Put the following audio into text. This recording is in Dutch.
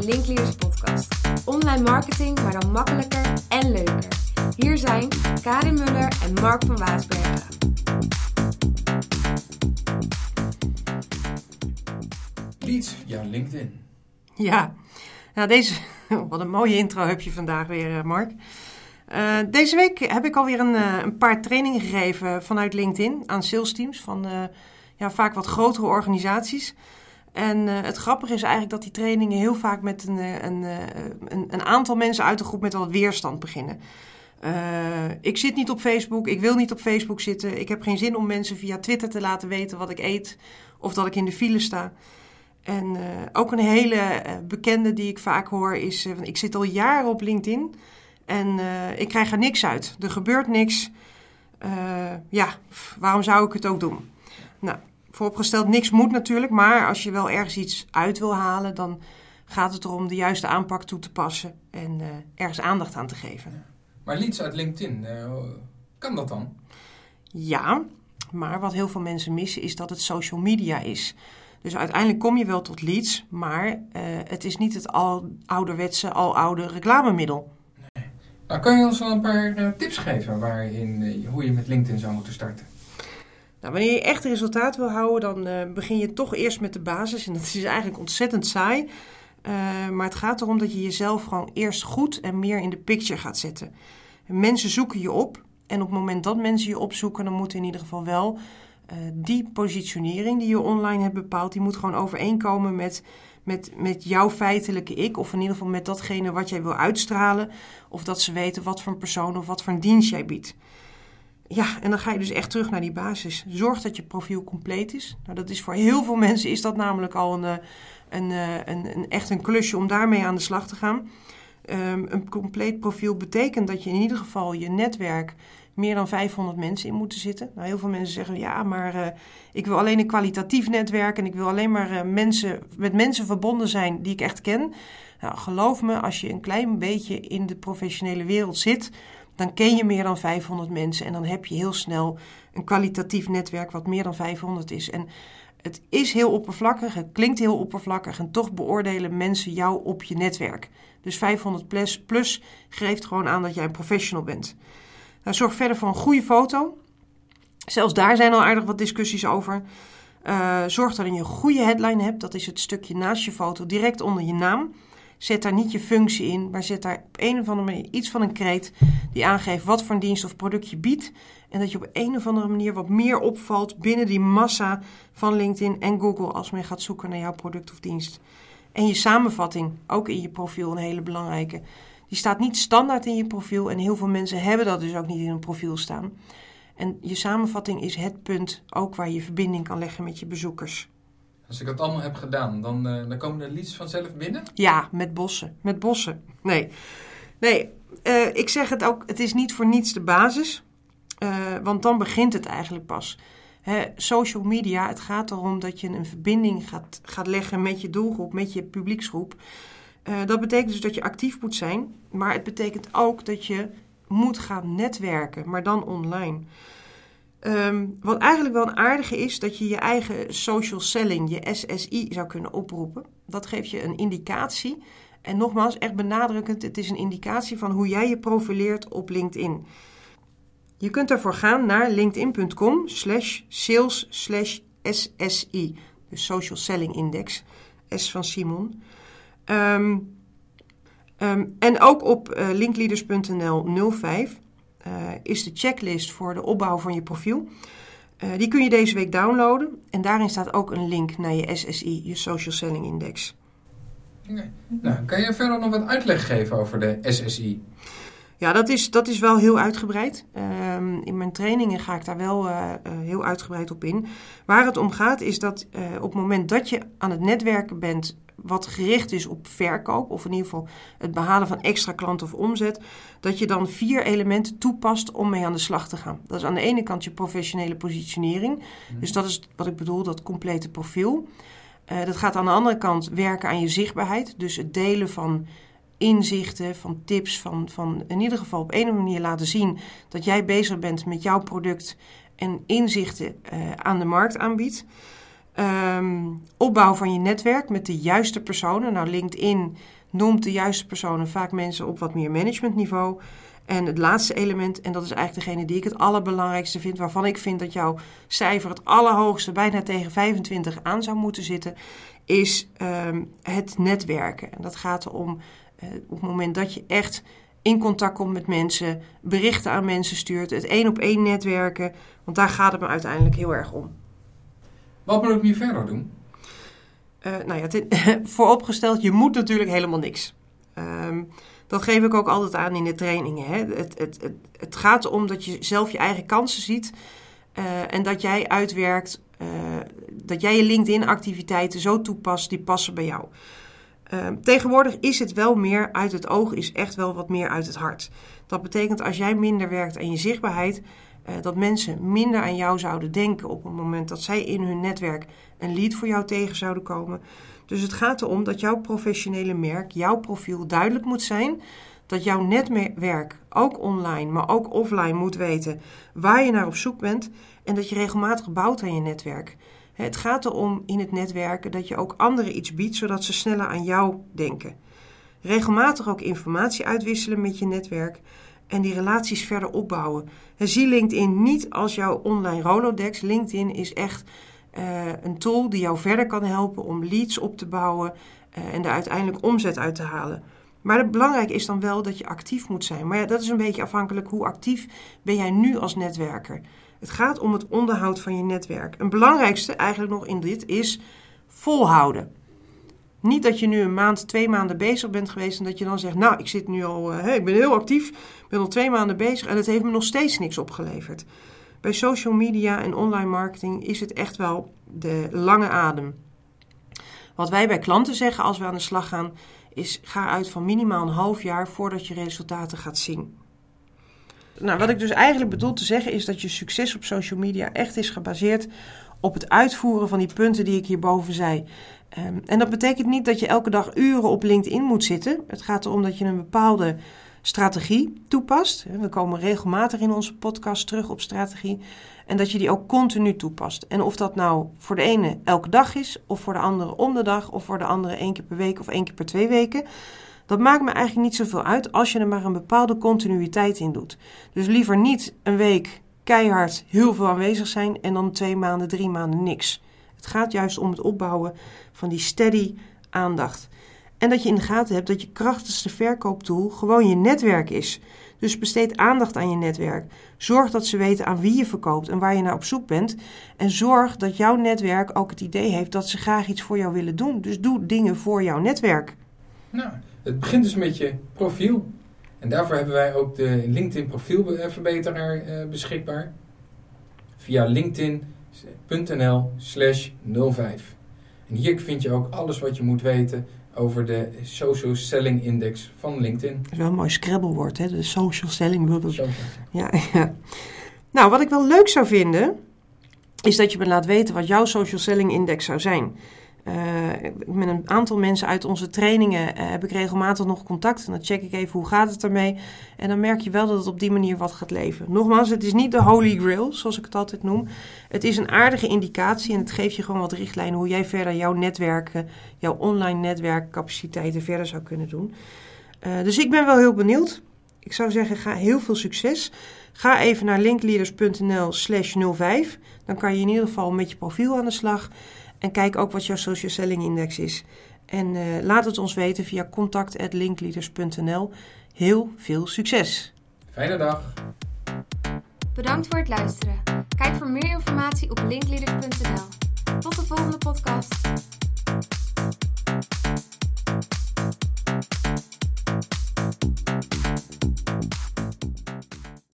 de Linkleaders podcast. Online marketing, maar dan makkelijker en leuker. Hier zijn Karin Muller en Mark van Waasbergen. Leads via LinkedIn. Ja, nou deze, wat een mooie intro heb je vandaag weer, eh, Mark. Uh, deze week heb ik alweer een, uh, een paar trainingen gegeven vanuit LinkedIn aan sales teams van uh, ja, vaak wat grotere organisaties. En het grappige is eigenlijk dat die trainingen heel vaak met een, een, een, een aantal mensen uit de groep met wat weerstand beginnen. ik zit niet op Facebook, ik wil niet op Facebook zitten. Ik heb geen zin om mensen via Twitter te laten weten wat ik eet of dat ik in de file sta. En ook een hele bekende die ik vaak hoor is: ik zit al jaren op LinkedIn en ik krijg er niks uit. Er gebeurt niks. ja, waarom zou ik het ook doen? Nou, vooropgesteld, niks moet natuurlijk, maar als je wel ergens iets uit wil halen, dan gaat het erom de juiste aanpak toe te passen en ergens aandacht aan te geven. Maar leads uit LinkedIn, kan dat dan? Ja, maar wat heel veel mensen missen is dat het social media is. Dus uiteindelijk kom je wel tot leads, maar uh, het is niet het al ouderwetse, aloude reclamemiddel. Nee. Nou, kan je ons wel een paar tips geven waarin, hoe je met LinkedIn zou moeten starten? Nou, wanneer je echt resultaat wil houden, dan begin je toch eerst met de basis. En dat is eigenlijk ontzettend saai. maar het gaat erom dat je jezelf gewoon eerst goed en meer in de picture gaat zetten. Mensen zoeken je op. En op het moment dat mensen je opzoeken, dan moet in ieder geval wel uh, die positionering die je online hebt bepaald, die moet gewoon overeenkomen met, met, met jouw feitelijke ik. Of in ieder geval met datgene wat jij wil uitstralen. Of dat ze weten wat voor een persoon of wat voor een dienst jij biedt. Ja, en dan ga je dus echt terug naar die basis. Zorg dat je profiel compleet is. Nou, dat is voor heel veel mensen is dat namelijk al een, een, een, een echt een klusje om daarmee aan de slag te gaan. Um, een compleet profiel betekent dat je in ieder geval je netwerk meer dan 500 mensen in moeten zitten. Nou, heel veel mensen zeggen ja, maar uh, ik wil alleen een kwalitatief netwerk en ik wil alleen maar mensen, met mensen verbonden zijn die ik echt ken. Nou, geloof me, als je een klein beetje in de professionele wereld zit, dan ken je meer dan 500 mensen en dan heb je heel snel een kwalitatief netwerk wat meer dan 500 is. En het is heel oppervlakkig, het klinkt heel oppervlakkig en toch beoordelen mensen jou op je netwerk. Dus 500 plus, plus geeft gewoon aan dat jij een professional bent. Nou, zorg verder voor een goede foto. Zelfs daar zijn al aardig wat discussies over. Uh, zorg dat je een goede headline hebt. Dat is het stukje naast je foto, direct onder je naam. Zet daar niet je functie in, maar zet daar op een of andere manier iets van een kreet die aangeeft wat voor een dienst of product je biedt. En dat je op een of andere manier wat meer opvalt binnen die massa van LinkedIn en Google als men gaat zoeken naar jouw product of dienst. En je samenvatting, ook in je profiel, een hele belangrijke. Die staat niet standaard in je profiel en heel veel mensen hebben dat dus ook niet in hun profiel staan. En je samenvatting is het punt ook waar je verbinding kan leggen met je bezoekers. Als ik dat allemaal heb gedaan, dan, uh, dan komen de leads vanzelf binnen? Ja, met bossen. Met bossen. Nee, nee uh, ik zeg het ook, het is niet voor niets de basis. Uh, want dan begint het eigenlijk pas. Social media, het gaat erom dat je een verbinding gaat, gaat leggen met je doelgroep, met je publieksgroep. Dat betekent dus dat je actief moet zijn, maar het betekent ook dat je moet gaan netwerken, maar dan online. Um, wat eigenlijk wel een aardige is, dat je je eigen social selling, je SSI, zou kunnen oproepen. Dat geeft je een indicatie. En nogmaals, echt benadrukkend, het is een indicatie van hoe jij je profileert op LinkedIn. Je kunt ervoor gaan naar linkedin.com slash sales slash SSI, dus Social Selling Index, S van Simon. Um, um, en ook op uh, linkleaders.nl 05 uh, is de checklist voor de opbouw van je profiel. Uh, die kun je deze week downloaden. En daarin staat ook een link naar je SSI, je Social Selling Index. Okay. Nou, kan je verder nog wat uitleg geven over de SSI? Ja, dat is, dat is wel heel uitgebreid. Um, in mijn trainingen ga ik daar wel uh, heel uitgebreid op in. Waar het om gaat is dat uh, op het moment dat je aan het netwerken bent wat gericht is op verkoop, of in ieder geval het behalen van extra klanten of omzet, dat je dan vier elementen toepast om mee aan de slag te gaan. Dat is aan de ene kant je professionele positionering. Mm. Dus dat is wat ik bedoel, dat complete profiel. Uh, dat gaat aan de andere kant werken aan je zichtbaarheid. Dus het delen van inzichten, van tips, van, van in ieder geval op een manier laten zien dat jij bezig bent met jouw product en inzichten uh, aan de markt aanbiedt. Ehm, opbouw van je netwerk met de juiste personen. Nou, LinkedIn noemt de juiste personen vaak mensen op wat meer managementniveau. En het laatste element, en dat is eigenlijk degene die ik het allerbelangrijkste vind, waarvan ik vind dat jouw cijfer het allerhoogste, bijna tegen 25 aan zou moeten zitten, is ehm, het netwerken. En dat gaat erom uh, op het moment dat je echt in contact komt met mensen, berichten aan mensen stuurt, het één op één netwerken, want daar gaat het me uiteindelijk heel erg om. Wat moet ik nu verder doen? Uh, nou ja, vooropgesteld, je moet natuurlijk helemaal niks. Um, dat geef ik ook altijd aan in de trainingen. Hè. Het, het, het, het gaat erom dat je zelf je eigen kansen ziet uh, en dat jij uitwerkt, uh, dat jij je LinkedIn-activiteiten zo toepast die passen bij jou. Uh, tegenwoordig is het wel meer uit het oog, is echt wel wat meer uit het hart. Dat betekent als jij minder werkt aan je zichtbaarheid, dat mensen minder aan jou zouden denken op het moment dat zij in hun netwerk een lead voor jou tegen zouden komen. Dus het gaat erom dat jouw professionele merk, jouw profiel duidelijk moet zijn. Dat jouw netwerk, ook online, maar ook offline, moet weten waar je naar op zoek bent. En dat je regelmatig bouwt aan je netwerk. Het gaat erom in het netwerken dat je ook anderen iets biedt, zodat ze sneller aan jou denken. Regelmatig ook informatie uitwisselen met je netwerk en die relaties verder opbouwen. zie LinkedIn niet als jouw online Rolodex. LinkedIn is echt uh, een tool die jou verder kan helpen om leads op te bouwen uh, en er uiteindelijk omzet uit te halen. Maar het belangrijk is dan wel dat je actief moet zijn. Maar ja, dat is een beetje afhankelijk hoe actief ben jij nu als netwerker. Het gaat om het onderhoud van je netwerk. Het belangrijkste eigenlijk nog in dit is volhouden. Niet dat je nu een maand, twee maanden bezig bent geweest en dat je dan zegt, nou, ik zit nu al, uh, ik ben heel actief, ben al twee maanden bezig en het heeft me nog steeds niks opgeleverd. Bij social media en online marketing is het echt wel de lange adem. Wat wij bij klanten zeggen als we aan de slag gaan, is ga uit van minimaal een half jaar voordat je resultaten gaat zien. Nou, wat ik dus eigenlijk bedoel te zeggen is dat je succes op social media echt is gebaseerd op het uitvoeren van die punten die ik hierboven zei. Um, en dat betekent niet dat je elke dag uren op LinkedIn moet zitten. Het gaat erom dat je een bepaalde strategie toepast. We komen regelmatig in onze podcast terug op strategie. En dat je die ook continu toepast. En of dat nou voor de ene elke dag is, of voor de andere om de dag, of voor de andere één keer per week of één keer per twee weken. Dat maakt me eigenlijk niet zoveel uit als je er maar een bepaalde continuïteit in doet. Dus liever niet een week keihard heel veel aanwezig zijn en dan twee maanden, drie maanden niks. Het gaat juist om het opbouwen van die steady aandacht. En dat je in de gaten hebt dat je krachtigste verkooptool gewoon je netwerk is. Dus besteed aandacht aan je netwerk. Zorg dat ze weten aan wie je verkoopt en waar je naar op zoek bent. En zorg dat jouw netwerk ook het idee heeft dat ze graag iets voor jou willen doen. Dus doe dingen voor jouw netwerk. Nou, het begint dus met je profiel. En daarvoor hebben wij ook de LinkedIn profielverbeteraar uh, beschikbaar. Via linkedin.nl slash 05. En hier vind je ook alles wat je moet weten over de Social Selling Index van LinkedIn. Dat is wel een mooi scrabblewoord, hè? De Social Selling. Social. Ja, ja. Nou, wat ik wel leuk zou vinden, is dat je me laat weten wat jouw Social Selling Index zou zijn. Uh, met een aantal mensen uit onze trainingen uh, heb ik regelmatig nog contact. En dan check ik even hoe gaat het ermee. En dan merk je wel dat het op die manier wat gaat leven. Nogmaals, het is niet de holy grail, zoals ik het altijd noem. Het is een aardige indicatie en het geeft je gewoon wat richtlijnen hoe jij verder jouw netwerken, jouw online netwerkcapaciteiten verder zou kunnen doen. Uh, dus ik ben wel heel benieuwd. Ik zou zeggen, ga heel veel succes. Ga even naar linkleaders.nl slash 05. Dan kan je in ieder geval met je profiel aan de slag. En kijk ook wat jouw social selling index is. En uh, laat het ons weten via contact.linkleaders.nl. Heel veel succes! Fijne dag! Bedankt voor het luisteren. Kijk voor meer informatie op linkleaders.nl. Tot de volgende podcast.